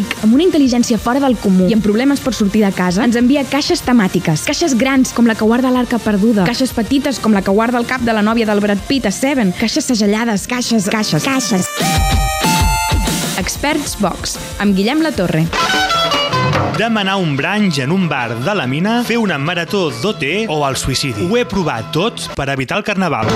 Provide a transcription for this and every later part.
ric, amb una intel·ligència fora del comú i amb problemes per sortir de casa, ens envia caixes temàtiques. Caixes grans, com la que guarda l'arca perduda. Caixes petites, com la que guarda el cap de la nòvia del Brad Pitt a Seven. Caixes segellades, caixes, caixes. Caixes. Experts Box, amb Guillem La Torre. Demanar un branch en un bar de la mina, fer una marató d'OT o el suïcidi. Ho he provat tot per evitar el carnaval.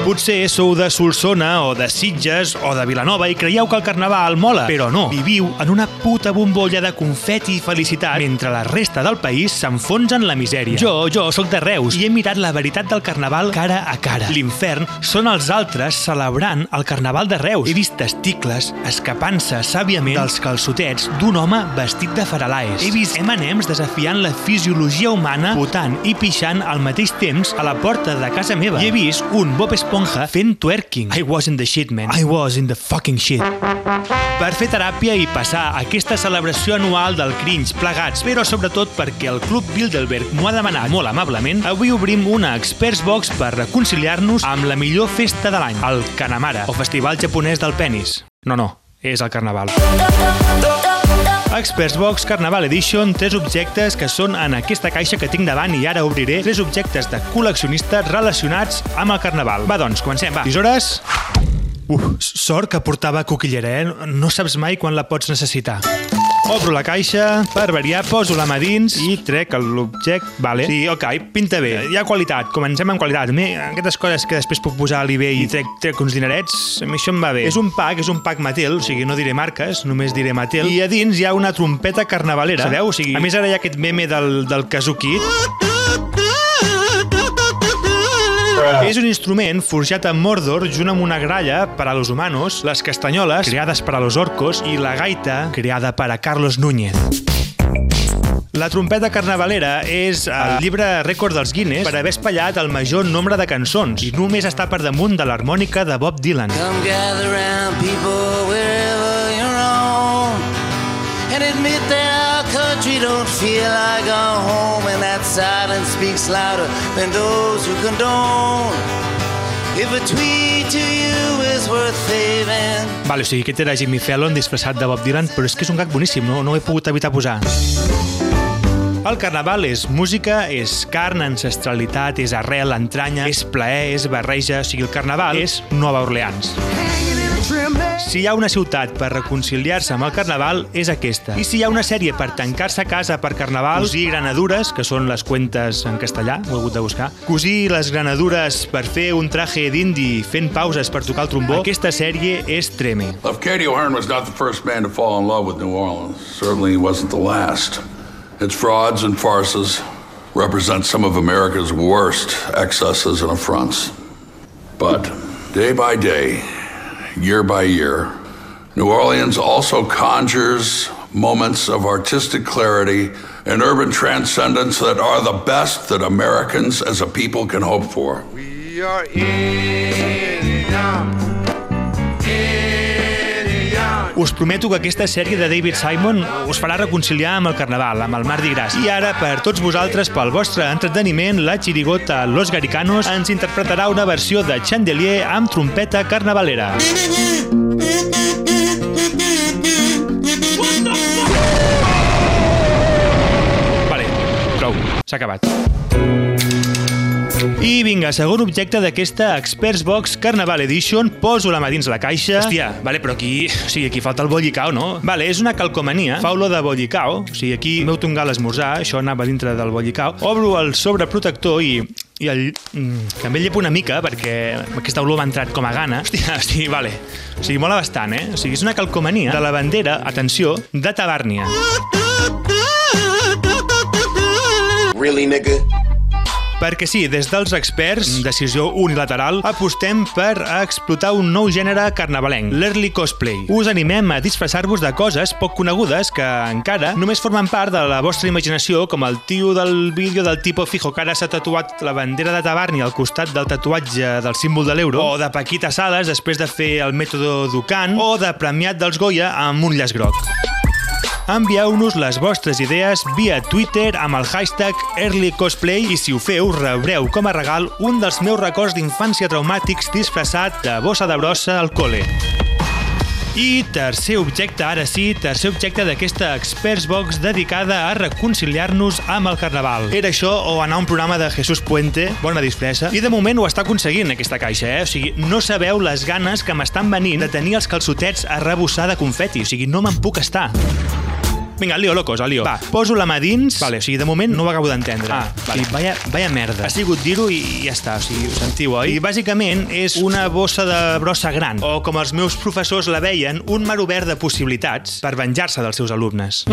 Potser sou de Solsona o de Sitges o de Vilanova i creieu que el carnaval mola, però no. Viviu en una puta bombolla de confeti i felicitat mentre la resta del país s'enfonsa en la misèria. Jo, jo sóc de Reus i he mirat la veritat del carnaval cara a cara. L'infern són els altres celebrant el carnaval de Reus. He vist testicles escapant-se sàviament dels calçotets d'un home vestit de faralaes. He vist M&M's desafiant la fisiologia humana, votant i pixant al mateix temps a la porta de casa meva. I he vist un Bob Esponja fent twerking. I was in the shit, man. I was in the fucking shit. Per fer teràpia i passar aquesta celebració anual del cringe plegats, però sobretot perquè el Club Bilderberg m'ho ha demanat molt amablement, avui obrim una Experts Box per reconciliar-nos amb la millor festa de l'any, el Kanamara, o Festival Japonès del Penis. No, no, és el Carnaval. Experts Box Carnaval Edition, tres objectes que són en aquesta caixa que tinc davant i ara obriré tres objectes de col·leccionistes relacionats amb el Carnaval. Va, doncs, comencem, va. Tisores... Uf, sort que portava coquillera, eh? No saps mai quan la pots necessitar. Obro la caixa, per variar, poso la mà dins i trec l'objecte. Vale. Sí, ok, pinta bé. Hi ha qualitat, comencem amb qualitat. A mi, aquestes coses que després puc posar a l'eBay i trec, trec uns dinerets, a mi això em va bé. És un pack, és un pack Mattel, o sigui, no diré marques, només diré Mattel. I a dins hi ha una trompeta carnavalera, sabeu? O sigui, a més ara hi ha aquest meme del, del Kazuki. És un instrument forjat a Mordor junt amb una gralla per a los humanos, les castanyoles, creades per a los orcos, i la gaita, creada per a Carlos Núñez. La trompeta carnavalera és el llibre rècord dels Guinness per haver espatllat el major nombre de cançons i només està per damunt de l'harmònica de Bob Dylan. Come gather round people wherever you're on and admit that country don't feel like our home and that silence speaks louder than those who condone. If a tweet to you is worth saving, Vale, o sigui, aquest era Jimmy Fallon disfressat de Bob Dylan, però és que és un gag boníssim, no, no ho he pogut evitar posar. El carnaval és música, és carn, ancestralitat, és arrel, entranya, és plaer, és barreja, o sigui, el carnaval és Nova Orleans. Si hi ha una ciutat per reconciliar-se amb el carnaval, és aquesta. I si hi ha una sèrie per tancar-se a casa per carnaval, cosir granadures, que són les cuentes en castellà, ho he hagut de buscar, cosir les granadures per fer un traje d'indi fent pauses per tocar el trombó, aquesta sèrie és Treme. Lafcadio Hearn was not the first man to fall in love with New Orleans. Certainly he wasn't the last. Its frauds and farces represent some of America's worst excesses and affronts. But day by day, year by year, New Orleans also conjures moments of artistic clarity and urban transcendence that are the best that Americans as a people can hope for. We are in, Indian. Indian. Us prometo que aquesta sèrie de David Simon us farà reconciliar amb el Carnaval, amb el Mardi Gras. I ara, per tots vosaltres, pel vostre entreteniment, la xirigota Los Garicanos ens interpretarà una versió de Chandelier amb trompeta carnavalera. Vale, prou, s'ha acabat. I vinga, segon objecte d'aquesta Experts Box Carnaval Edition. Poso la mà dins la caixa. Hòstia, vale, però aquí... O sigui, aquí falta el bollicao, no? Vale, és una calcomania. Fa olor de bollicao. O sigui, aquí m'heu tongat l'esmorzar, això anava dintre del bollicao. Obro el sobreprotector i i el, mm, també llepo una mica perquè aquesta olor m'ha entrat com a gana. Hòstia, hosti, vale. O sigui, mola bastant, eh? O sigui, és una calcomania de la bandera, atenció, de Tabàrnia. Really, nigga? Perquè sí, des dels experts, decisió unilateral, apostem per explotar un nou gènere carnavalenc, l'early cosplay. Us animem a disfressar-vos de coses poc conegudes que encara només formen part de la vostra imaginació, com el tio del vídeo del tipo fijo que ara s'ha tatuat la bandera de Tabarni al costat del tatuatge del símbol de l'euro, o de Paquita Sales després de fer el mètode Ducan, o de premiat dels Goya amb un llaç groc. Envieu-nos les vostres idees via Twitter amb el hashtag EarlyCosplay i si ho feu rebreu com a regal un dels meus records d'infància traumàtics disfressat de bossa de brossa al col·le. I tercer objecte, ara sí, tercer objecte d'aquesta Experts Box dedicada a reconciliar-nos amb el Carnaval. Era això o anar a un programa de Jesús Puente, bona disfressa, i de moment ho està aconseguint aquesta caixa, eh? O sigui, no sabeu les ganes que m'estan venint de tenir els calçotets a rebossar de confeti, o sigui, no me'n puc estar. Vinga, lío, locos, al lío. Va, poso la mà dins. Vale, o sigui, de moment no ho acabo d'entendre. Ah, vale. Sigui, vaya, vaya merda. Ha sigut dir-ho i, i ja està, o sigui, ho sentiu, oi? I bàsicament és una bossa de brossa gran, o com els meus professors la veien, un mar obert de possibilitats per venjar-se dels seus alumnes.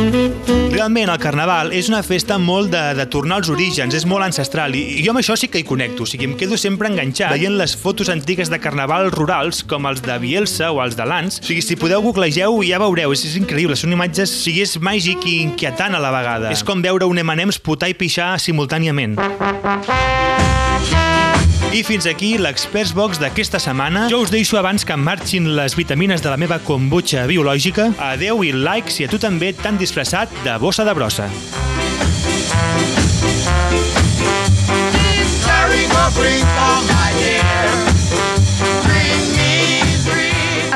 Realment, el Carnaval és una festa molt de, de tornar als orígens, és molt ancestral, i, i jo amb això sí que hi connecto, o sigui, em quedo sempre enganxat veient les fotos antigues de Carnaval rurals, com els de Bielsa o els de Lans. O sigui, si podeu googlegeu ja veureu, és, és increïble, són imatges, o sigui, és màgic i inquietant a la vegada. És com veure un M&M's putar i pixar simultàniament. I fins aquí l'Experts Box d'aquesta setmana. Jo us deixo abans que marxin les vitamines de la meva kombucha biològica. Adeu i like si a tu també t'han disfressat de bossa de brossa.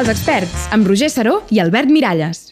Els experts, amb Roger Saró i Albert Miralles.